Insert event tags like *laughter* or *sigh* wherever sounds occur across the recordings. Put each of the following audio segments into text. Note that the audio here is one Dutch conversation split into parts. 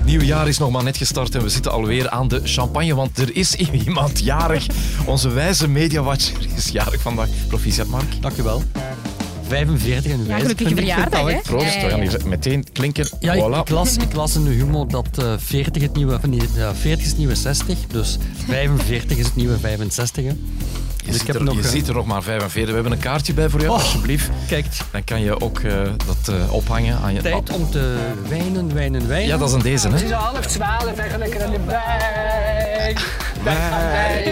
Het nieuwe jaar is nog maar net gestart en we zitten alweer aan de champagne, want er is *laughs* iemand jarig. Onze wijze mediawatcher *laughs* is jarig vandaag. Proficiat, Mark. Dank u wel. 45 en Ja, wijs. gelukkige verjaardag, hè? Proost, Ja, ja, we gaan ja. hier meteen klinken. Ja, ik, voilà. ik, las, ik las in de humor dat eh 40, het nieuwe, nee, ja, 40 is het nieuwe 60, dus 45 is het nieuwe 65. Hè. Je, Dus ziet ik heb er, nog, je eh, ziet er nog maar 45. We hebben een kaartje bij voor jou, Oh. alsjeblieft. Kijk, Dan kan je ook eh, dat eh, ophangen aan je... tijd om te wijnen, wijnen, wijnen. Ja, dat is een deze, hè? Het is half twaalf en lekker aan de wijn.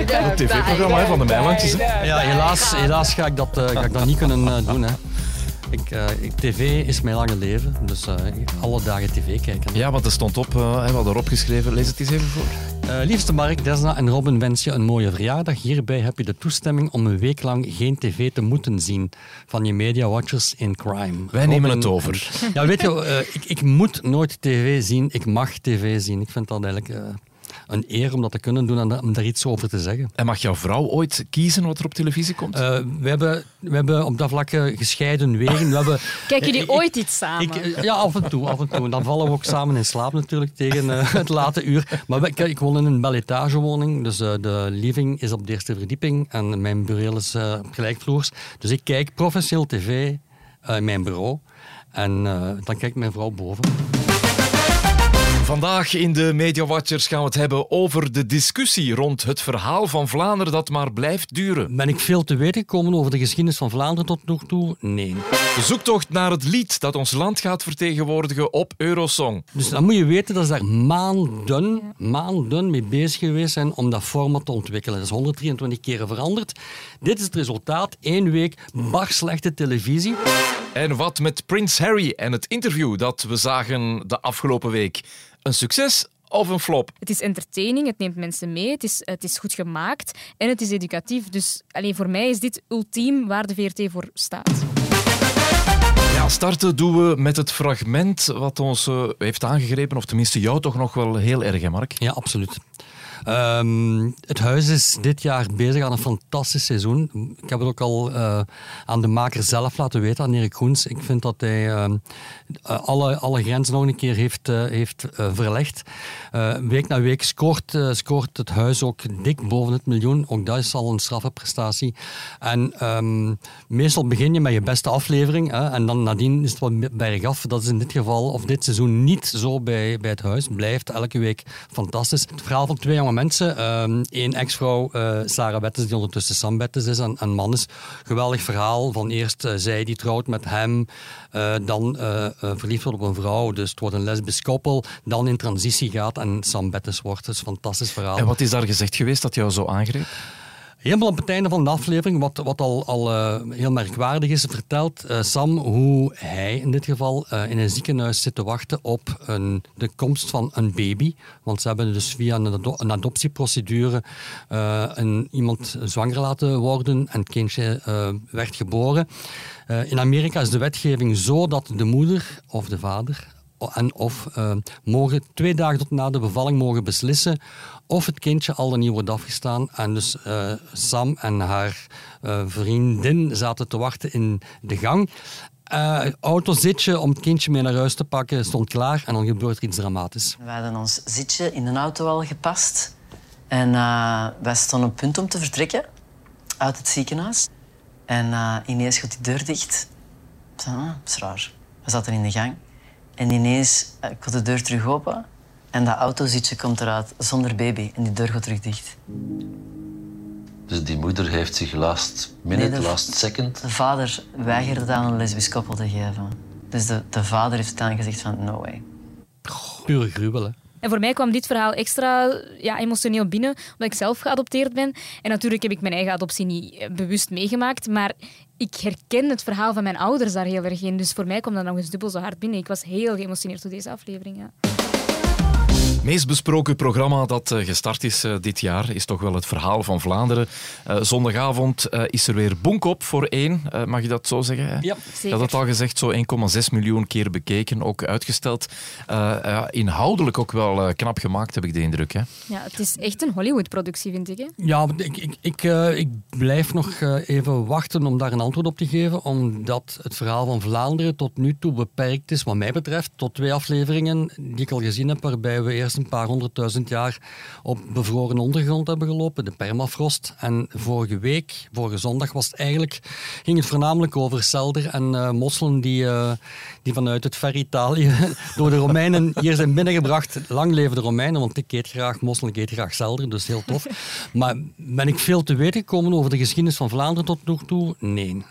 Het tv-programma van de Meilandjes. hè. Ja, helaas, helaas ga, ik dat, eh, ga ik dat niet kunnen doen. Hè. Ik, eh, ik, tv is mijn lange leven, dus eh, alle dagen tv kijken. Ja, want er stond op, hè, we hadden erop geschreven. Lees het eens even voor. Liefste Mark, Desna en Robin wens je een mooie verjaardag. Hierbij heb je de toestemming om een week lang geen tv te moeten zien van je Media Watchers in Crime. Wij nemen het over. en- ja, weet je, ik, ik moet nooit tv zien. Ik mag tv zien. Ik vind dat eigenlijk een eer om dat te kunnen doen en om daar iets over te zeggen. En mag jouw vrouw ooit kiezen wat er op televisie komt? Eh, we, hebben, we hebben op dat vlak eh, gescheiden wegen. We hebben, *laughs* Kijken jullie ik- ooit iets samen? Ik, ja, af en toe, af en toe. En dan vallen we ook samen in slaap natuurlijk tegen eh, *laughs* het late uur. Maar we- ik woon in een belletagewoning, dus eh, de living is op de eerste verdieping en mijn bureau is eh, gelijkvloers. Dus ik kijk professioneel tv eh, in mijn bureau en eh, dan kijkt mijn vrouw boven. Vandaag in de Media Watchers gaan we het hebben over de discussie rond het verhaal van Vlaanderen dat maar blijft duren. Ben ik veel te weten gekomen over de geschiedenis van Vlaanderen tot nog toe? Nee. De zoektocht naar het lied dat ons land gaat vertegenwoordigen op Eurosong. Dus dan moet je weten dat ze daar maanden, maanden mee bezig geweest zijn om dat format te ontwikkelen. Dat is 123 keren veranderd. Dit is het resultaat. Eén week bar slechte televisie. En wat met Prins Harry en het interview dat we zagen de afgelopen week? Een succes of een flop? Het is entertaining, het neemt mensen mee, het is, het is goed gemaakt en het is educatief. Dus alleen voor mij is dit ultiem waar de VRT voor staat. Ja, starten doen we met het fragment wat ons eh, heeft aangegrepen, of tenminste jou toch nog wel heel erg, hè Mark? Ja, absoluut. Ehm, het huis is dit jaar bezig aan een fantastisch seizoen. Ik heb het ook al eh, aan de maker zelf laten weten, aan Erik Groens. Ik vind dat hij ehm, eh, alle, alle grenzen nog een keer heeft, eh, heeft verlegd. Week na week scoort, scoort het huis ook dik boven het miljoen. Ook dat is al een straffe prestatie. En ehm, meestal begin je met je beste aflevering hè, en dan nadien is het wat bergaf. Dat is in dit geval, of dit seizoen, niet zo bij, bij het huis. Blijft elke week fantastisch. Het verhaal van twee jonge mensen. ehm Eén ex-vrouw, eh, Sarah Bettes, die ondertussen Sam Bettes is, en een man is. Geweldig verhaal van eerst eh, zij die trouwt met hem, eh, dan verliefd wordt op een vrouw, dus het wordt een lesbisch koppel, dan in transitie gaat en Sam Bettes wordt. Een fantastisch verhaal. En wat is daar gezegd geweest dat jou zo aangreep? Helemaal op het einde van de aflevering, wat, wat al, al eh, heel merkwaardig is, vertelt eh, Sam hoe hij in dit geval eh, in een ziekenhuis zit te wachten op een, de komst van een baby. Want ze hebben dus via een, ado- een adoptieprocedure een, iemand zwanger laten worden en het kindje werd geboren. In Amerika is de wetgeving zo dat de moeder of de vader en of eh, mogen twee dagen tot na de bevalling mogen beslissen of het kindje al dan niet wordt afgestaan. En dus eh, Sam en haar eh, vriendin zaten te wachten in de gang. Eh autozitje om het kindje mee naar huis te pakken stond klaar en dan gebeurt er iets dramatisch. We hadden ons zitje in een auto al gepast. En wij stonden op punt om te vertrekken uit het ziekenhuis. En ineens gaat die deur dicht. Zei, ah, dat is raar. We zaten in de gang. En ineens eh, gaat de deur terug open. En dat autozitje komt eruit zonder baby. En die deur gaat terug dicht. Dus die moeder heeft zich last minute, Nee, de- last second. De vader weigerde het aan een lesbisch koppel te geven. Dus de, de vader heeft dan gezegd van no way. Pure gruwel, hè. En voor mij kwam dit verhaal extra ja, emotioneel binnen, omdat ik zelf geadopteerd ben. En natuurlijk heb ik mijn eigen adoptie niet eh, bewust meegemaakt, maar ik herken het verhaal van mijn ouders daar heel erg in. Dus voor mij kwam dat nog eens dubbel zo hard binnen. Ik was heel geëmotioneerd door deze aflevering. Ja. Meest besproken programma dat eh, gestart is eh, dit jaar is toch wel het verhaal van Vlaanderen. Eh, zondagavond is er weer bonk op voor één, mag je dat zo zeggen? hè? Ja, Je zeker. had het al gezegd, zo 1,6 miljoen keer bekeken, ook uitgesteld. Eh, ja, inhoudelijk ook wel knap gemaakt, heb ik de indruk. Hè? Ja, het is echt een Hollywood-productie, vind ik. Hè? Ja, ik, ik, ik, ik blijf nog even wachten om daar een antwoord op te geven, omdat het verhaal van Vlaanderen tot nu toe beperkt is, wat mij betreft, tot twee afleveringen die ik al gezien heb, waarbij we eerst een paar honderdduizend jaar op bevroren ondergrond hebben gelopen, de permafrost. En vorige week, vorige zondag, was het eigenlijk, ging het voornamelijk over selder en uh, mosselen die, uh, die vanuit het ver Italië *laughs* door de Romeinen hier zijn binnengebracht. Lang leven de Romeinen, want ik eet graag mosselen, ik eet graag selder, dus heel tof. Maar ben ik veel te weten gekomen over de geschiedenis van Vlaanderen tot nu toe? Nee.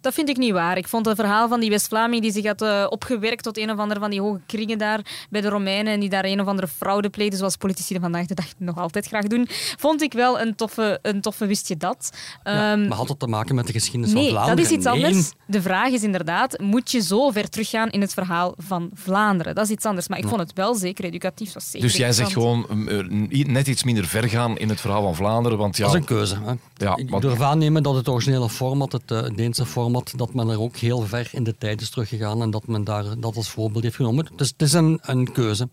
Dat vind ik niet waar. Ik vond het verhaal van die West-Vlaming die zich had uh, opgewerkt tot een of andere van die hoge kringen daar bij de Romeinen en die daar een of andere fraude pleegde, zoals politici de vandaag de dag nog altijd graag doen, vond ik wel een toffe, een toffe wist je dat. Ja, um, maar had dat te maken met de geschiedenis nee, van Vlaanderen? dat is iets nee. anders. De vraag is inderdaad, moet je zo ver teruggaan in het verhaal van Vlaanderen? Dat is iets anders. Maar ik vond het wel zeker educatief. Was zeker dus jij zegt gewoon uh, net iets minder ver gaan in het verhaal van Vlaanderen? Want ja, dat is een keuze. Hè? Ja, ik durf aannemen dat het originele format, het uh, Deense format, dat men er ook heel ver in de tijd is teruggegaan en dat men daar dat als voorbeeld heeft genomen. Dus het is een, een keuze.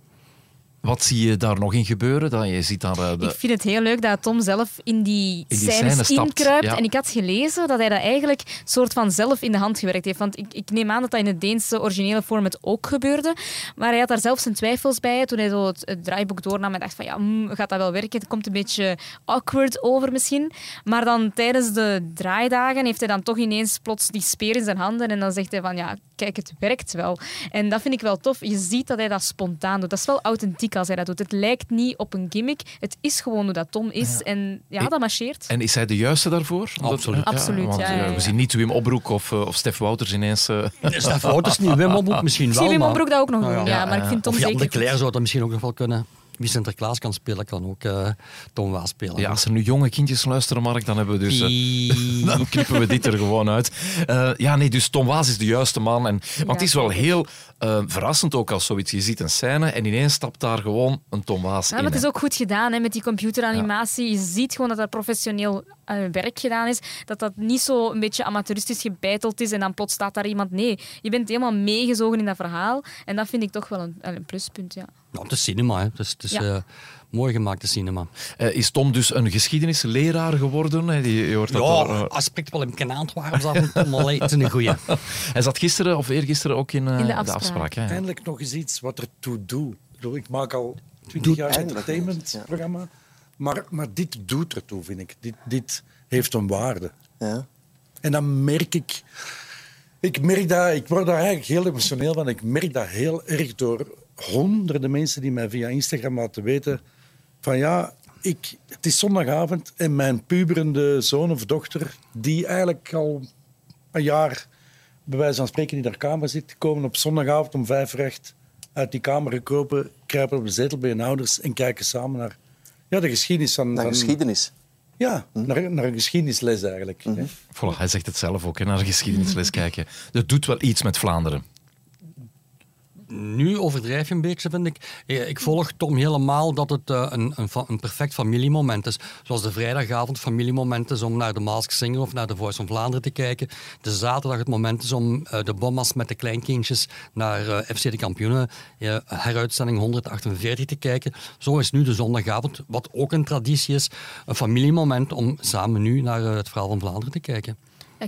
Wat zie je daar nog in gebeuren? Dat je ziet daar, uh, de... Ik vind het heel leuk dat Tom zelf in die, In die scènes scène inkruipt. ja. En ik had gelezen dat hij dat eigenlijk soort van zelf in de hand gewerkt heeft. Want ik, ik neem aan dat dat in het Deense originele format ook gebeurde. Maar hij had daar zelf zijn twijfels bij toen hij zo het, het draaiboek doornam en dacht van ja, mm, gaat dat wel werken? Het komt een beetje awkward over misschien. Maar dan tijdens de draaidagen heeft hij dan toch ineens plots die speer in zijn handen en dan zegt hij van ja, kijk, het werkt wel. En dat vind ik wel tof. Je ziet dat hij dat spontaan doet. Dat is wel authentiek als hij dat doet. Het lijkt niet op een gimmick. Het is gewoon hoe dat Tom is. En ja, dat marcheert. En is hij de juiste daarvoor? Absoluut. Dat- Absoluut, want, ja, ja, eh, ja. We zien niet Wim Opbroek of, eh, of Stef Wouters ineens... eh, Stef Wouters niet, Wim Opbroek misschien Ik wel. zie Wim maar- Opbroek dat ook nog doen. ja. Ja, maar ik vind Tom Of Jan zeker de Cler zou dat misschien ook nog wel kunnen. Wie Sinterklaas kan spelen, kan ook eh, Tom Waas spelen. ja, als er nu jonge kindjes luisteren, Mark, dan hebben we dus... eh, *laughs* Dan knippen we dit er gewoon uit. Eh, ja, nee, dus Tom Waas is de juiste man. En, want het is wel heel eh, verrassend ook als zoiets. Je ziet een scène en ineens stapt daar gewoon een Tom Waas Ja, in. maar het is ook goed gedaan hè, met die computeranimatie. Je ziet gewoon dat dat professioneel eh, werk gedaan is. Dat dat niet zo een beetje amateuristisch gebeiteld is en dan plots staat daar iemand. Nee, je bent helemaal meegezogen in dat verhaal. En dat vind ik toch wel een, een pluspunt. Ja. Ja, het is cinema, hè. het is, het is Ja. eh, mooi gemaakte cinema. Eh, is Tom dus een geschiedenisleraar geworden? hè? Die, je hoort dat Ja, er, eh, hij spreekt wel in kanaal waar af en toe, maar allee, het is een *laughs* goeie. hij zat gisteren of eergisteren ook in, eh, In de de afspraak. afspraak. hè? Eindelijk nog eens iets wat ertoe doet. Ik bedoel, Ik maak al twintig jaar eens, entertainmentprogramma. Maar, maar dit doet ertoe, vind ik. Dit, dit heeft een waarde. Ja. En dan merk ik... Ik merk dat... Ik word daar eigenlijk heel emotioneel van. Ik merk dat heel erg door honderden mensen die mij via Instagram laten weten van ja, ik, het is zondagavond en mijn puberende zoon of dochter, die eigenlijk al een jaar bij wijze van spreken in haar kamer zit, komen op zondagavond om vijf uur echt uit die kamer gekropen, kruipen op de zetel bij hun ouders en kijken samen naar ja, de geschiedenis van... Naar van- geschiedenis. Ja, naar, naar een geschiedenisles eigenlijk. hè. Voilà, hij zegt het zelf ook, hè, naar de geschiedenisles kijken. Dat doet wel iets met Vlaanderen. Nu overdrijf je een beetje, vind ik. Eh, Ik volg Tom helemaal dat het eh, een, een, een perfect familiemoment is. Zoals de vrijdagavond familiemoment is om naar de Mask Singer of naar de Voice van Vlaanderen te kijken. De zaterdag het moment is om eh, de bommas met de kleinkindjes naar FC de Kampioenen, heruitzending 148 te kijken. Zo is nu de zondagavond, wat ook een traditie is, een familiemoment om samen nu naar het verhaal van Vlaanderen te kijken.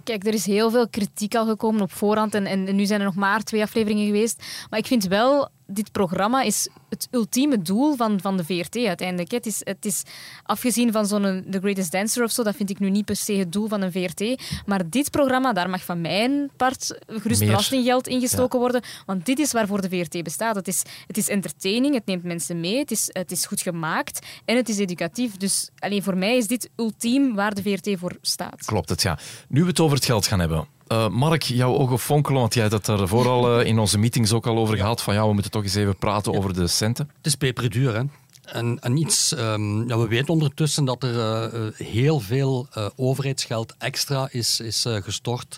Kijk, er is heel veel kritiek al gekomen op voorhand en, en nu zijn er nog maar twee afleveringen geweest. Maar ik vind wel, dit programma is het ultieme doel van, van de VRT uiteindelijk. Het is, het is afgezien van zo'n The Greatest Dancer of zo, dat vind ik nu niet per se het doel van een VRT. Maar dit programma, daar mag van mijn part gerust Meer. belastinggeld ingestoken worden. Want dit is waarvoor de VRT bestaat. Het is, het is entertaining, het neemt mensen mee, het is, het is goed gemaakt en het is educatief. Dus alleen voor mij is dit ultiem waar de VRT voor staat. Klopt het, ja. Nu we het over het geld gaan hebben. Eh, Mark, jouw ogen fonkelen, want jij had het er vooral eh, in onze meetings ook al over gehad. Van ja, we moeten toch eens even praten over de centen. Het is peperduur, hè. En, en iets, ehm, ja, we weten ondertussen dat er eh, heel veel overheidsgeld extra is, is gestort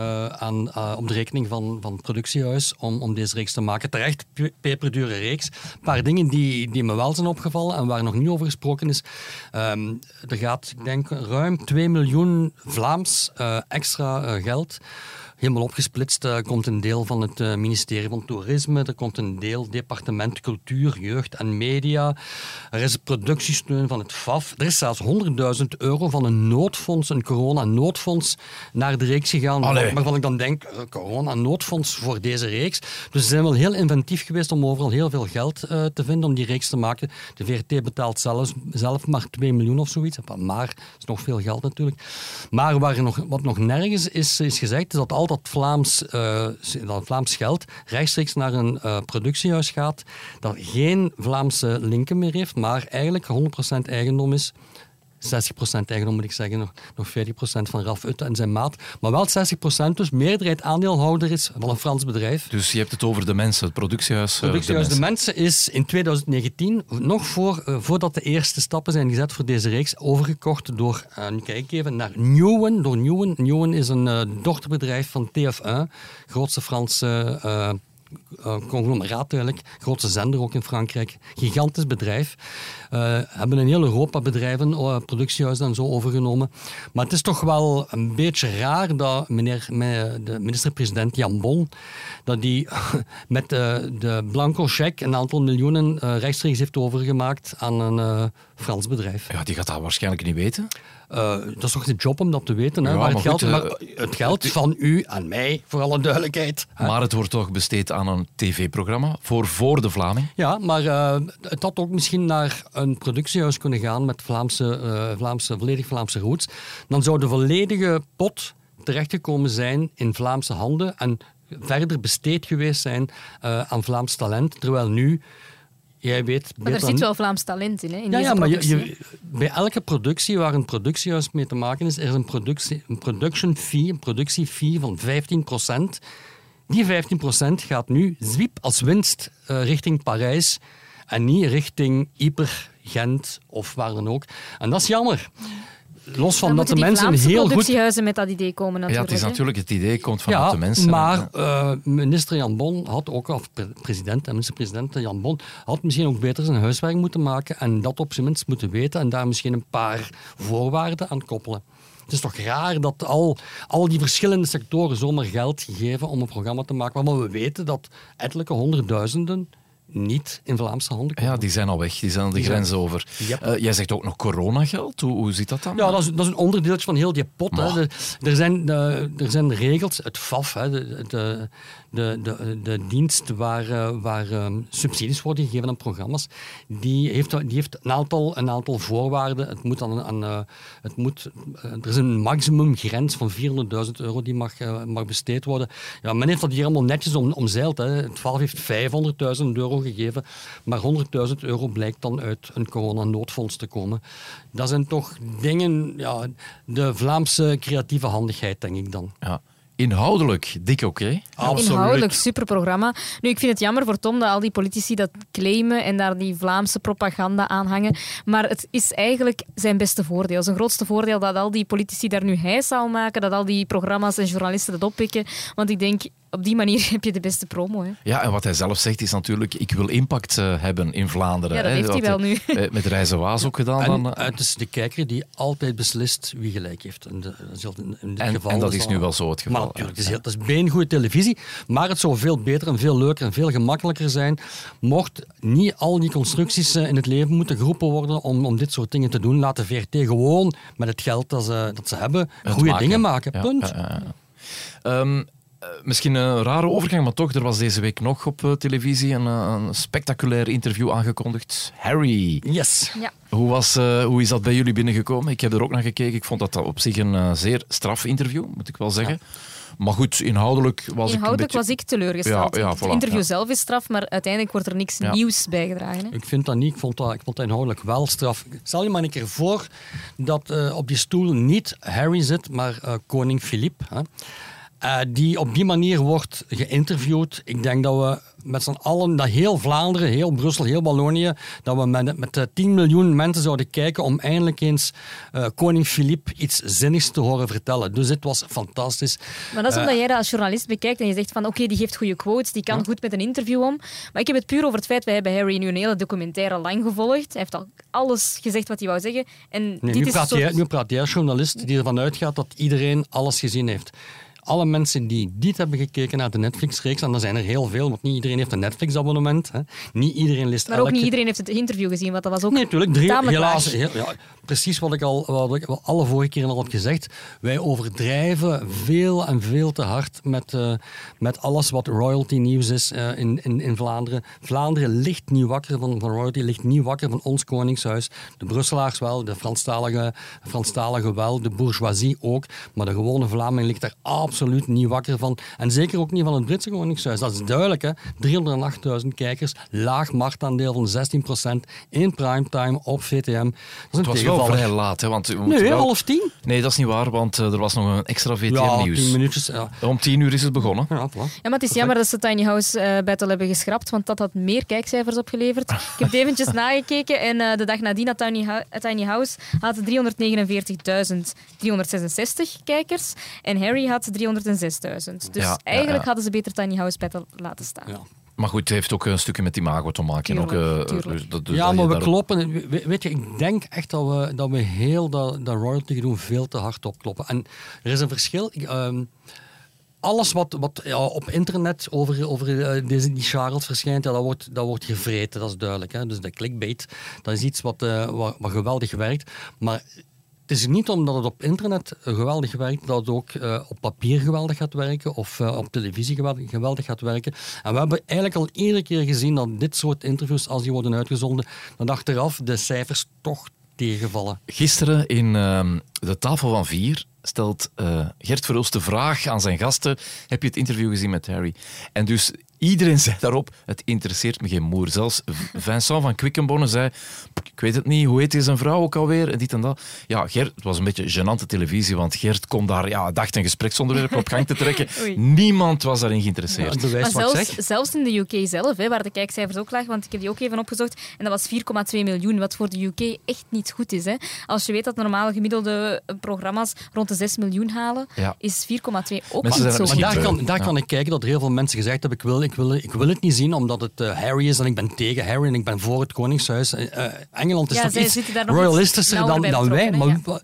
eh, aan, eh, op de rekening van, van productiehuis om, om deze reeks te maken. Terecht, pe- peperdure reeks. Een paar dingen die, die me wel zijn opgevallen en waar nog niet over gesproken is. Ehm, er gaat, ik denk, ruim 2 miljoen Vlaams eh, extra geld helemaal opgesplitst. Er komt een deel van het eh, ministerie van Toerisme, er komt een deel departement Cultuur, Jeugd en Media. Er is productiesteun van het FAF. Er is zelfs 100.000 euro van een noodfonds, een corona-noodfonds, naar de reeks gegaan. Allee. Waarvan ik dan denk, eh, corona-noodfonds voor deze reeks. Dus ze zijn wel heel inventief geweest om overal heel veel geld eh, te vinden om die reeks te maken. De VRT betaalt zelfs, zelf maar 2 miljoen of zoiets. Maar is nog veel geld natuurlijk. Maar waar nog, wat nog nergens is, is gezegd, is dat al dat Vlaams, eh, dat Vlaams geld rechtstreeks naar een eh, productiehuis gaat, dat geen Vlaamse linken meer heeft, maar eigenlijk 100% eigendom is. 60% eigendom moet ik zeggen, nog, nog 40% van Raf Utte en zijn maat. Maar wel 60% dus meerderheid aandeelhouder is van een Frans bedrijf. Dus je hebt het over de mensen, het productiehuis. eh, Productiehuis de De mensen. Mensen is in 2019, nog voor, eh, voordat de eerste stappen zijn gezet voor deze reeks, overgekocht door, eh, kijk even, naar Newen. Door Newen. Newen is een dochterbedrijf van TF1, grootste Franse conglomeraat eigenlijk, grootste zender ook in Frankrijk. Gigantisch bedrijf. Eh, hebben in heel Europa bedrijven, eh, productiehuizen en zo overgenomen. Maar het is toch wel een beetje raar dat meneer, me- de minister-president Jan Bon, dat die *laughs* met eh, de blanco cheque een aantal miljoenen eh, rechtstreeks heeft overgemaakt aan een eh, Frans bedrijf. Ja, die gaat dat waarschijnlijk niet weten. Eh, dat is toch de job om dat te weten. Hè? Ja, maar maar het, geld, goed, eh, maar het geld van u en mij, voor alle duidelijkheid. hè. Maar het wordt toch besteed aan een tv-programma voor voor de Vlaming. Ja, maar eh, het had ook misschien naar een productiehuis kunnen gaan met Vlaamse, eh, Vlaamse, volledig Vlaamse roots. Dan zou de volledige pot terechtgekomen zijn in Vlaamse handen en verder besteed geweest zijn eh, aan Vlaams talent. Terwijl nu, jij weet... Maar er zit wel Vlaams talent in, hè, in ja, deze ja, maar je, productie. je- bij elke productie waar een productiehuis mee te maken is, er is een, productie, een production fee, een productiefee van 15%. Die 15% gaat nu zwiep als winst eh, richting Parijs en niet richting Yper, Gent of waar dan ook. En dat is jammer. Los van Dan dat de mensen Vlaamse heel goed productiehuizen met dat idee komen Ja, natuurlijk. het is natuurlijk het idee komt vanuit ja, de mensen. maar eh, minister Jan Bon had ook, of pre- president en minister-president Jan Bon, had misschien ook beter zijn huiswerk moeten maken en dat op zijn minst moeten weten en daar misschien een paar voorwaarden aan koppelen. Het is toch raar dat al, al die verschillende sectoren zomaar geld geven om een programma te maken, waarvan we weten dat ettelijke honderdduizenden niet in Vlaamse handen komen. Ja, die zijn al weg. Die zijn al de Die grens zijn- over. Yep. Eh, jij zegt ook nog coronageld. Hoe, hoe zit dat dan? Ja, dat is, dat is een onderdeeltje van heel die pot. Hè. Er, zijn, de, er zijn regels, het FAF, hè, de, de, de, de, dienst waar, eh, waar ehm, subsidies worden gegeven aan programma's, die heeft, die heeft een, aantal, een aantal voorwaarden. Het moet aan, eh, het moet, eh, er is een maximumgrens van 400.000 euro die mag, eh, mag besteed worden. Ja, men heeft dat hier allemaal netjes om, omzeild. Hè. Het FAF heeft 500.000 euro gegeven, maar 100.000 euro blijkt dan uit een coronanoodfonds te komen. Dat zijn toch dingen, ja, de Vlaamse creatieve handigheid, denk ik dan. Ja. Inhoudelijk, dik oké. Inhoudelijk superprogramma. Nu, ik vind het jammer voor Tom dat al die politici dat claimen en daar die Vlaamse propaganda aan hangen. Maar het is eigenlijk zijn beste voordeel. Zijn grootste voordeel dat al die politici daar nu hij zou maken, dat al die programma's en journalisten dat oppikken. Want ik denk, op die manier *laughs* heb je de beste promo. Hè. Ja, en wat hij zelf zegt is natuurlijk, ik wil impact eh, hebben in Vlaanderen. Ja, dat hè. heeft hij wel nu. eh, met Reizen Waas ook gedaan. En dan, eh. het is de kijker die altijd beslist wie gelijk heeft. En, de, in, dit En- geval en dat is nu wel zo het geval, Maar natuurlijk, het is, heel- het is beengoede televisie. Maar het zou veel beter en veel leuker en veel gemakkelijker zijn mocht niet al die constructies eh, in het leven moeten geroepen worden om, om dit soort dingen te doen. Laat de VRT gewoon met het geld dat ze, dat ze hebben goede dingen maken. Punt. ja, ja, ja. Ehm, eh, misschien een rare overgang, maar toch, er was deze week nog op eh, televisie een, eh, een spectaculair interview aangekondigd. Harry. Yes. Ja. Hoe, was, eh, hoe is dat bij jullie binnengekomen? Ik heb er ook naar gekeken. Ik vond dat op zich een eh, zeer straf interview, moet ik wel zeggen. Maar goed, inhoudelijk was Inhoudelijk ik een beetje... was ik teleurgesteld. Ja, ja, het interview ja. zelf is straf, maar uiteindelijk wordt er niks Ja. nieuws bijgedragen. Hè. Ik vind dat niet. Ik vond dat, ik vond dat inhoudelijk wel straf. Stel je maar een keer voor dat eh, op die stoel niet Harry zit, maar eh, koning Filip. Eh, die op die manier wordt geïnterviewd. Ik denk dat we met z'n allen, dat heel Vlaanderen, heel Brussel, heel Wallonië, dat we met, met eh, 10 miljoen mensen zouden kijken om eindelijk eens eh, koning Filip iets zinnigs te horen vertellen. Dus het was fantastisch. Maar dat is Eh, omdat jij dat als journalist bekijkt en je zegt van oké, die geeft goede quotes, die kan goed met een interview om. Maar ik heb het puur over het feit, wij hebben Harry nu een hele documentaire lang gevolgd. Hij heeft al alles gezegd wat hij wou zeggen. En Nee, dit nu, is praat jij, nu praat jij als journalist die ervan uitgaat dat iedereen alles gezien heeft. Alle mensen die niet hebben gekeken naar de Netflix-reeks, en er zijn er heel veel, want niet iedereen heeft een Netflix-abonnement. Niet iedereen leest Maar ook niet iedereen heeft het interview gezien, want dat was ook Nee, natuurlijk. Drie, helaas, heel- ja, precies wat ik al wat ik al alle vorige keren al had gezegd. Wij overdrijven veel en veel te hard met, eh, met alles wat royalty nieuws is eh, in, in, in Vlaanderen. Vlaanderen ligt niet wakker van, van royalty, ligt niet wakker van ons koningshuis. De Brusselaars wel, de Franstalige, Franstalige wel, de bourgeoisie ook. Maar de gewone Vlaming ligt daar absoluut niet wakker van. En zeker ook niet van het Britse koningshuis. Dat is duidelijk, hè. 308.000 kijkers, laag marktaandeel van 16% in primetime op VTM. Dat is een Het was wel vrij laat, hè, want we moeten Nee, wel- half tien. Nee, dat is niet waar, want eh, er was nog een extra Ja, VTM-nieuws. tien minuutjes. Ja. Om tien uur is het begonnen. Ja, voilà. Ja, maar het is jammer dat ze Tiny House eh Battle hebben geschrapt, want dat had meer kijkcijfers opgeleverd. Ik heb het eventjes *laughs* nagekeken en eh, de dag nadien had Tiny, Tiny House had 349.366 kijkers en Harry had 306.000. Dus Ja, eigenlijk ja. hadden ze beter Tiny House Battle laten staan. Ja. Maar goed, het heeft ook een stukje met imago te maken. Tuurlijk, ook, eh, dus dat- dus ja, dat maar je we kloppen. we- Weet je, ik denk echt dat we, dat we heel dat, dat royalty doen veel te hard opkloppen. En er is een verschil. Ik, ehm, alles wat, wat ja, op internet over, over eh, deze, die Charles verschijnt, ja, dat, wordt, dat wordt gevreten, dat is duidelijk. Hè? Dus de clickbait, dat is iets wat, eh, wat, wat geweldig werkt. Maar het is niet omdat het op internet geweldig werkt, dat het ook eh, op papier geweldig gaat werken of eh, op televisie geweldig, gaat werken. En we hebben eigenlijk al iedere keer gezien dat dit soort interviews, als die worden uitgezonden, dat achteraf de cijfers toch tegenvallen. Gisteren in ehm, de tafel van vier stelt eh, Gert Verhulst de vraag aan zijn gasten: Heb je het interview gezien met Harry? En dus iedereen zei daarop: Het interesseert me geen moer. Zelfs Vincent van Quickenbonnen zei: Ik weet het niet, hoe heet hij zijn vrouw ook alweer? En dit en dat. Ja, Gert, het was een beetje gênante televisie, want Gert kon daar ja, dacht een gespreksonderwerp op gang te trekken. *laughs* Oei. Niemand was daarin geïnteresseerd. Maar zelfs, zeg. zelfs in de UK zelf, hè, waar de kijkcijfers ook lagen, want ik heb die ook even opgezocht, en dat was 4,2 miljoen, wat voor de UK echt niet goed is. Hè. Als je weet dat normaal gemiddelde programma's rond de 6 miljoen halen, Ja. is 4,2 ook Mensen niet zo Maar goed. misschien daar beu. kan, daar Ja. kan ik kijken dat er heel veel mensen gezegd hebben: ik wil, ik, wil, ik wil het niet zien omdat het eh, Harry is en ik ben tegen Harry en ik ben voor het Koningshuis. Eh, eh, Engeland is Ja, toch iets royalistischer dan, dan wij. Maar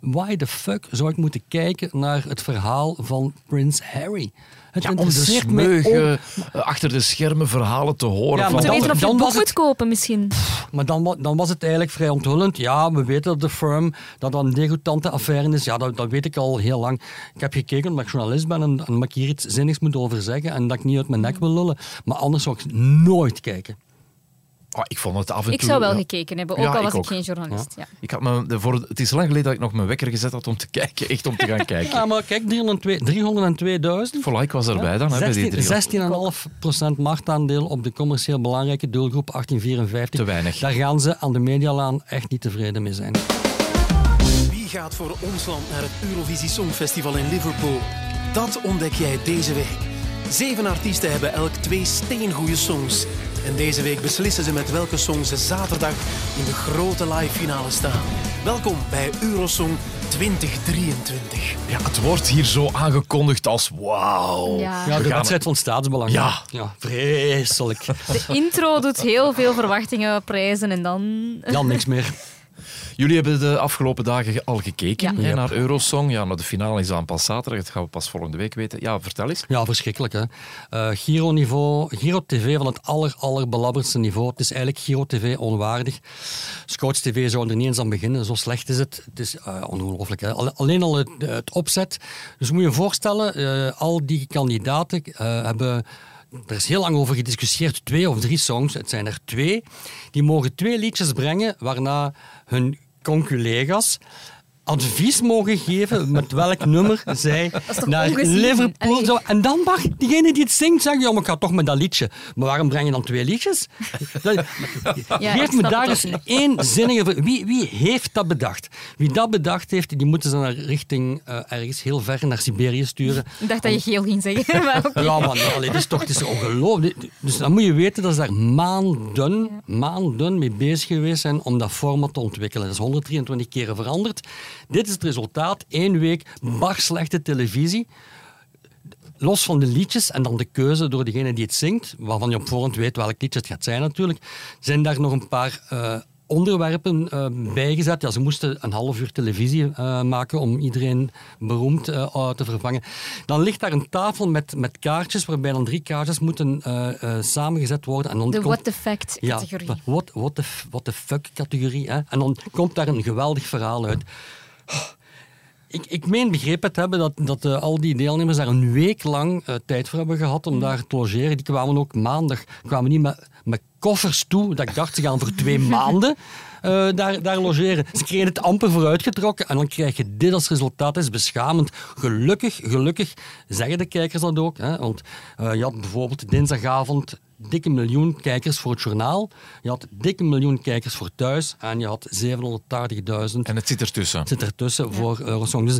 why the fuck zou ik moeten kijken naar het verhaal van Prins Harry? Het Ja, om de smeugen, eh, achter de schermen verhalen te horen. Ja, van maar Te dan- weten of je dan het boek moet kopen, misschien. Maar dan, dan was het eigenlijk vrij onthullend. Ja, we weten dat de firm, dat dat een degoutante affaire is. Ja, dat, dat weet ik al heel lang. Ik heb gekeken omdat ik journalist ben en, en dat ik hier iets zinnigs moet over zeggen en dat ik niet uit mijn nek wil lullen. Maar anders zou ik nooit kijken. Ah, ik vond het af en Ik toe... zou wel ja. gekeken hebben, ook Ja, al was ik ook. geen journalist. Ja. Ik had me, de, voor, het is lang geleden dat ik nog mijn wekker gezet had om te *laughs* kijken. Echt om te gaan kijken. Ja, maar kijk, 302.000. Voilà, ik was erbij dan. Hè, bij die drie. 16,5% marktaandeel op de commercieel belangrijke doelgroep 1854. Te weinig. Daar gaan ze aan de Medialaan echt niet tevreden mee zijn. Wie gaat voor ons land naar het Eurovisie Songfestival in Liverpool? Dat ontdek jij deze week. Zeven artiesten hebben elk twee steengoede songs. En deze week beslissen ze met welke song ze zaterdag in de grote live finale staan. Welkom bij Eurosong 2023. Ja, het wordt hier zo aangekondigd als wauw. Ja. Ja, de wedstrijd van staatsbelang. Ja. ja vreselijk. De intro doet heel veel verwachtingen prijzen en dan... Dan niks meer. Jullie hebben de afgelopen dagen al gekeken Ja. hè, Yep. naar Eurosong. Ja, maar de finale is dan pas zaterdag. Dat gaan we pas volgende week weten. Ja, vertel eens. Ja, verschrikkelijk. Hè? Eh, Giro-niveau, Giro-TV van het aller, allerbelabberdste niveau. Het is eigenlijk Giro-TV onwaardig. Scouts TV zou er niet eens aan beginnen. Zo slecht is het. Het is eh, ongelooflijk. Alleen al het, het opzet. Dus moet je je voorstellen, eh, al die kandidaten eh, hebben... Er is heel lang over gediscussieerd, twee of drie songs. Het zijn er twee. Die mogen twee liedjes brengen, waarna hun conculega's advies mogen geven met welk nummer zij naar ongezien? Liverpool Allee. zou... En dan mag diegene die het zingt zeggen, ja, maar ik ga toch met dat liedje. Maar waarom breng je dan twee liedjes? *laughs* Dat- Ja, Geef me daar eens één zinnige... Wie, wie heeft dat bedacht? Wie dat bedacht heeft, die moeten ze naar richting eh, ergens heel ver naar Siberië sturen. Ik dacht dat je geel ging zeggen. *laughs* Maar oké. Ja, man, allee, dit is toch het is ongelooflijk. Dus dan moet je weten dat ze daar maanden, maanden mee bezig geweest zijn om dat format te ontwikkelen. Dat is 123 keren veranderd. Dit is het resultaat. Eén week bar slechte televisie. Los van de liedjes en dan de keuze door degene die het zingt, waarvan je op voorhand weet welk liedje het gaat zijn natuurlijk, zijn daar nog een paar eh, onderwerpen eh, bijgezet. Ja, ze moesten een half uur televisie eh, maken om iedereen beroemd eh, te vervangen. Dan ligt daar een tafel met, met kaartjes, waarbij dan drie kaartjes moeten samengezet worden. En dan De komt- what the fact ja, categorie. what, what, the, what the fuck categorie. Hè? En dan komt daar een geweldig verhaal uit. Ik, ik meen begrepen te hebben dat, dat eh, al die deelnemers daar een week lang eh, tijd voor hebben gehad om daar te logeren. Die kwamen ook maandag, kwamen niet met, met koffers toe. Dat ik dacht, ze gaan voor twee *laughs* maanden eh, daar, daar logeren. Ze kregen het amper vooruitgetrokken en dan krijg je dit als resultaat. Dat is beschamend. Gelukkig, gelukkig zeggen de kijkers dat ook. Hè? Want je had bijvoorbeeld dinsdagavond dikke miljoen kijkers voor het journaal. Je had dikke miljoen kijkers voor thuis. En je had 780.000 En het zit ertussen. zit ertussen voor Eurosong. Dus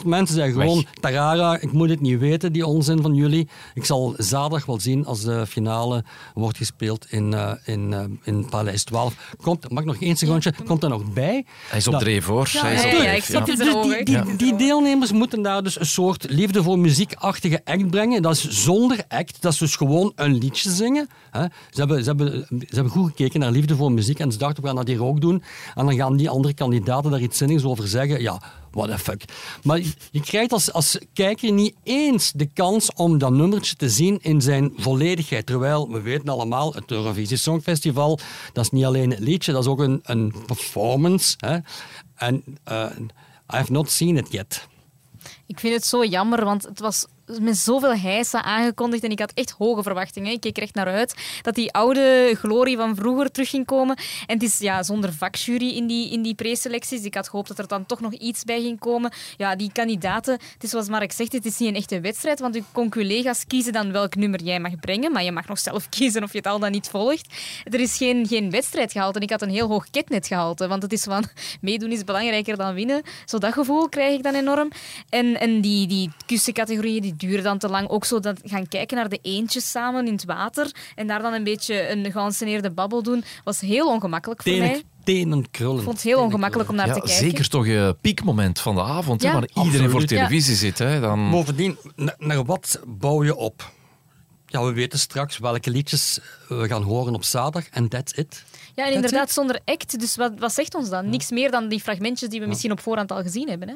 250.000 mensen zeggen gewoon, Weg. Tarara, ik moet het niet weten, die onzin van jullie. Ik zal zaterdag wel zien als de finale wordt gespeeld in, eh, in, eh, in Paleis 12. Komt, mag ik nog één secondje, komt er nog bij? Hij is op Dat- dreef, hoor. Hij is ja, op ja, dreef, ik snap ja. het. dus die, die, het die deelnemers moeten daar dus een soort liefde voor muziekachtige act brengen. Dat is zonder act. Dat is dus gewoon een liedje zingen. Hè. Ze, hebben, ze, hebben, ze hebben goed gekeken naar liefde voor muziek en ze dachten, we gaan dat hier ook doen. En dan gaan die andere kandidaten daar iets zinnigs over zeggen. Ja, what the fuck. Maar je, krijgt als, als kijker niet eens de kans om dat nummertje te zien in zijn volledigheid. Terwijl, we weten allemaal, het Eurovisie Songfestival, dat is niet alleen het liedje, dat is ook een, een performance. Hè. En eh, I have not seen it yet. Ik vind het zo jammer, want het was met zoveel heisa aangekondigd en ik had echt hoge verwachtingen. Ik keek er echt naar uit dat die oude glorie van vroeger terug ging komen. En het is ja, zonder vakjury in die, in die preselecties. Ik had gehoopt dat er dan toch nog iets bij ging komen. Ja, die kandidaten, het is zoals Mark zegt, het is niet een echte wedstrijd, want je conculega's kiezen dan welk nummer jij mag brengen, maar je mag nog zelf *laughs* kiezen of je het al dan niet volgt. Er is geen, geen wedstrijd gehaald en ik had een heel hoog ketnet gehaald, want het is van *laughs* meedoen is belangrijker dan winnen. Zo dat gevoel krijg ik dan enorm. En, en die, die kussencategorieën die duren dan te lang. Ook zo dat gaan kijken naar de eendjes samen in het water en daar dan een beetje een geanceneerde babbel doen, was heel ongemakkelijk voor mij. Tenen, krullen. Ik vond het heel ongemakkelijk om naar Ja, te kijken. zeker toch een piekmoment van de avond, hè, waar iedereen voor televisie zit. Hè, dan... Bovendien, na- naar wat bouw je op? Ja, we weten straks welke liedjes we gaan horen op zaterdag en that's it. Ja, en That's inderdaad it. zonder act. Dus wat, wat zegt ons dan? Niks meer dan die fragmentjes die we misschien op voorhand al gezien hebben. Hè?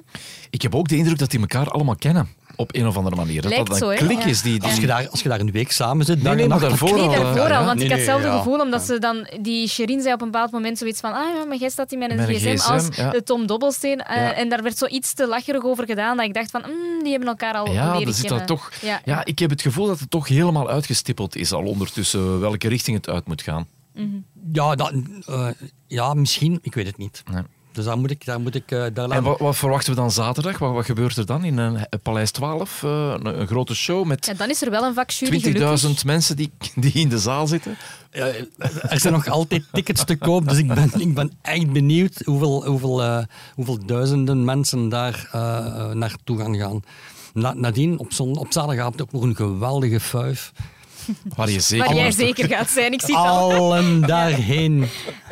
Ik heb ook de indruk dat die elkaar allemaal kennen. Op een of andere manier. Dat Lijkt dat zo, klik Ja. is die... die... Als je, daar, als je daar een week samen zit, nee, en maar daarvoor Nee, daarvoor ja, al, ja. want Nee, ik had nee, hetzelfde ja. gevoel, omdat ze dan... Die Sherin zei op een bepaald moment zoiets van ah ja, maar jij staat hier met een Met gsm, gsm, als ja. de Tom Dobbelsteen. eh, Ja. En daar werd zoiets te lacherig over gedaan, dat ik dacht van mm, die hebben elkaar al Ja, leren zit kennen. dat toch... Ja. Ja. ik heb het gevoel dat het toch helemaal uitgestippeld is al ondertussen welke richting het uit moet gaan. Ja, dat, eh, ja, misschien. Ik weet het niet. Dus daar moet ik, daar moet ik eh, daar En wat, wat verwachten we dan zaterdag? Wat, wat gebeurt er dan in een Paleis 12? Eh, een, een grote show met Ja, dan is er wel een vakjury, gelukkig. 20.000 mensen die, die in de zaal zitten. Eh, er zijn nog altijd tickets te koop, dus ik ben, ik ben echt benieuwd hoeveel, hoeveel, eh, hoeveel duizenden mensen daar eh, eh, naartoe gaan gaan. Na, nadien, op, zon, op zaterdagavond ook nog een geweldige fuif. Waar je zeker... Waar jij zeker gaat zijn, ik zie. Allen *laughs* daarheen.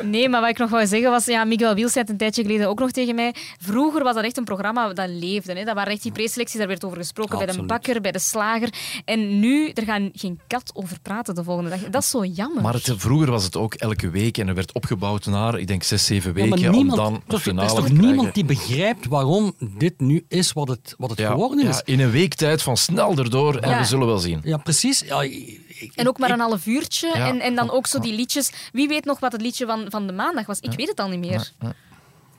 Nee, maar wat ik nog wou zeggen was, ja, Miguel Wiels zei het een tijdje geleden ook nog tegen mij. Vroeger was dat echt een programma dat leefde. Hè. Dat waren echt die preselecties, daar werd over gesproken bij de bakker, bij de slager. En nu, er gaan geen kat over praten de volgende dag. Dat is zo jammer. Maar het, vroeger was het ook elke week en er werd opgebouwd naar, ik denk, zes, zeven Ja, maar weken om niemand, dan finale is toch te niemand die begrijpt waarom dit nu is wat het, wat het ja, geworden is. ja, in een week tijd van snel erdoor en Ja. we zullen wel zien. Ja, precies. Ja, ik- En ook maar een half uurtje. Ja. En, en dan ook zo die liedjes. Wie weet nog wat het liedje van, van de maandag was? Ik weet het al niet meer.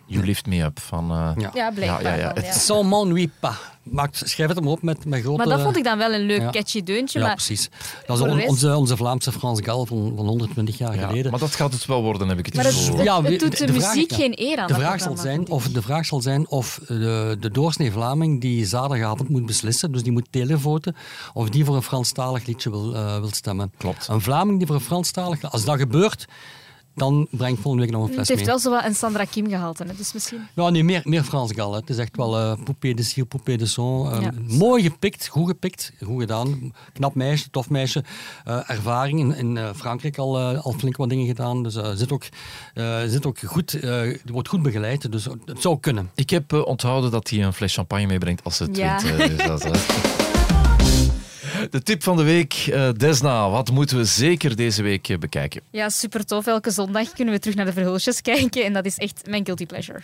You lift me up van... eh, Ja. Ja, blijkbaar Ja, ja, ja. dan, ja. Sans pas. Maak, schrijf het hem op met, met grote... Maar dat vond ik dan wel een leuk Ja. catchy deuntje. Ja, maar precies. Dat is on- onze, onze Vlaamse Frans Gal van, van 120 jaar ja, geleden. maar dat gaat het wel worden, heb ik het Maar het- gevoel. het- Ja, we- doet de muziek geen eer aan De vraag, zal zijn of, de vraag zal zijn of de, de doorsnee Vlaming die zaterdagavond moet beslissen, dus die moet televoten, of die voor een Franstalig liedje wil, eh, wil stemmen. Klopt. Een Vlaming die voor een Franstalig... Als dat gebeurt, dan breng ik volgende week nog een Het fles heeft mee. wel zo wat een Sandra Kim gehalte. Hè? Dus misschien... Ja, nee, meer, meer Frans Gal. hè. Het is echt wel eh poupée de cire, poupée de son. Eh, Ja. Mooi gepikt, goed gepikt, goed gedaan. Knap meisje, tof meisje. Eh, ervaring in, in eh, Frankrijk al, al flink wat dingen gedaan. Dus eh, zit, ook, eh, zit ook goed, eh, wordt goed begeleid. Dus het zou kunnen. Ik heb onthouden dat hij een fles champagne meebrengt als ze het Ja. wint. dus dat. De tip van de week, eh, Desna. Wat moeten we zeker deze week eh, bekijken? Ja, super tof. Elke zondag kunnen we terug naar de verhulsjes *laughs* kijken. En dat is echt mijn guilty pleasure.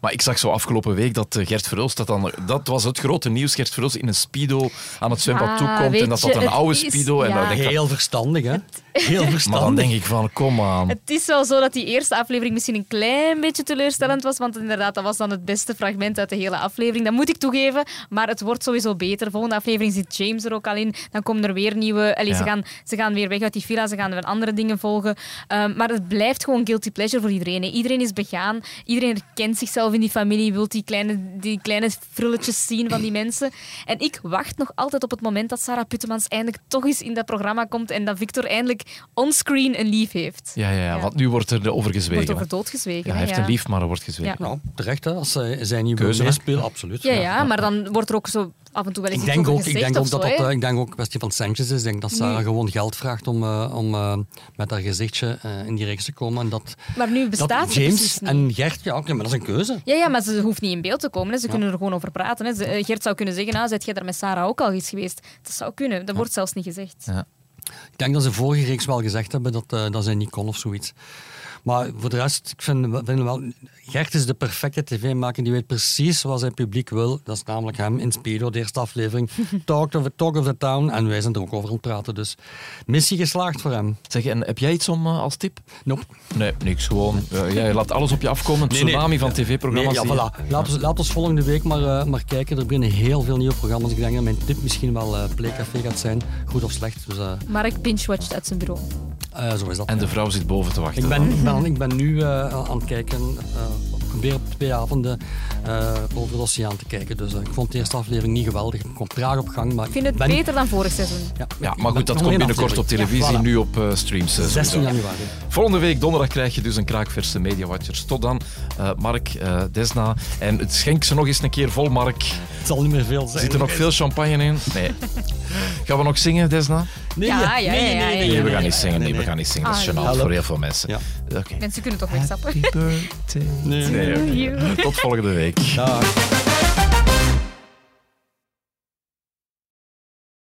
Maar ik zag zo afgelopen week dat eh, Gert Verhulst, dat, dan, dat was het grote nieuws, Gert Verhulst in een speedo aan het zwembad Ah, toekomt en dat dat een oude is- speedo. En ja. dan denk ik, Heel verstandig, hè? Heel verstandig. maar dan denk ik van, kom aan. Het is wel zo dat die eerste aflevering misschien een klein beetje teleurstellend was, want inderdaad, dat was dan het beste fragment uit de hele aflevering. Dat moet ik toegeven, maar het wordt sowieso beter. Volgende aflevering zit James er ook al in. Dan komen er weer nieuwe... Allee, Ja. ze, gaan, ze gaan weer weg uit die villa, ze gaan weer andere dingen volgen. Ehm, maar het blijft gewoon guilty pleasure voor iedereen. hè. Iedereen is begaan, iedereen herkent zichzelf in die familie, wil die kleine, die kleine frulletjes zien van die mensen. En ik wacht nog altijd op het moment dat Sarah Puttemans eindelijk toch eens in dat programma komt en dat Victor eindelijk onscreen een lief heeft. Ja, ja, ja, want nu wordt er over gezwegen. Wordt over. Ja, hij heeft ja. een lief, maar er wordt gezwegen. Ja. Nou, terecht, hè? Als zij, zij niet Keuze, meespelen, absoluut. Ja, ja, maar dan wordt er ook zo af en toe wel eens Ik iets denk, ook, ik, denk ook dat zo, dat, eh, ik denk ook een kwestie van centjes is. Ik denk dat Sarah Nee. gewoon geld vraagt om, eh, om eh, met haar gezichtje eh, in die reeks te komen. En dat, Maar nu bestaat dat James en Gert, ja, oké, maar dat is een keuze. Ja, ja, maar ze hoeft niet in beeld te komen. Hè. Ze kunnen er gewoon over praten. Hè. Ze- Gert zou kunnen zeggen, nou, zet jij daar met Sarah ook al eens geweest? Dat zou kunnen. Dat wordt zelfs niet gezegd. Ja. Ik denk dat ze vorige reeks wel gezegd hebben dat, eh, dat zij niet kon of zoiets. Maar voor de rest, ik vind, vind wel... Gert is de perfecte tv-maker. Die weet precies wat zijn publiek wil. Dat is namelijk hem in Speedo, de eerste aflevering. *laughs* Talk of, the, talk of the town. En wij zijn er ook over aan het praten. Dus missie geslaagd voor hem. Zeg, en heb jij iets om eh, als tip? Nope. Nee, niks. Gewoon, eh, jij laat alles op je afkomen. Een Nee, nee. tsunami van Nee, tv-programma's. ja, die- voilà. Laat ons, laat ons volgende week maar, eh, maar kijken. Er beginnen heel veel nieuwe programma's. Ik denk dat mijn tip misschien wel eh Playcafé gaat zijn. Goed of slecht. Dus eh, Mark binge-watcht uit zijn bureau. Eh, zo is dat. En de vrouw zit boven te wachten. Ik ben, ik ben, ik ben nu eh, aan het kijken, eh, ik probeer op twee avonden eh, over de oceaan te kijken. Dus eh, ik vond de eerste aflevering niet geweldig. Ik kom traag op gang, maar Ik vind het ben, beter dan vorig seizoen. Ja, Ja, maar goed, dat komt binnenkort op televisie, Ja, voilà. nu op eh, streams. eh, 16 sowieso. januari. Volgende week, donderdag, krijg je dus een kraakverse Media Watchers. Tot dan, eh, Mark, eh, Desna. En het schenk ze nog eens een keer vol, Mark. Het zal niet meer veel zijn. Zit er nog veel champagne in? Nee. Gaan we nog zingen, Desna? Nee, Ja, ja, nee, ja, nee, we gaan niet zingen. Nee, we gaan niet zingen. Dat is Ah, gênant voor heel veel mensen. Ja. Mensen kunnen toch wegstappen. Happy birthday. Nee. Nee, oké. Tot volgende week. Dag.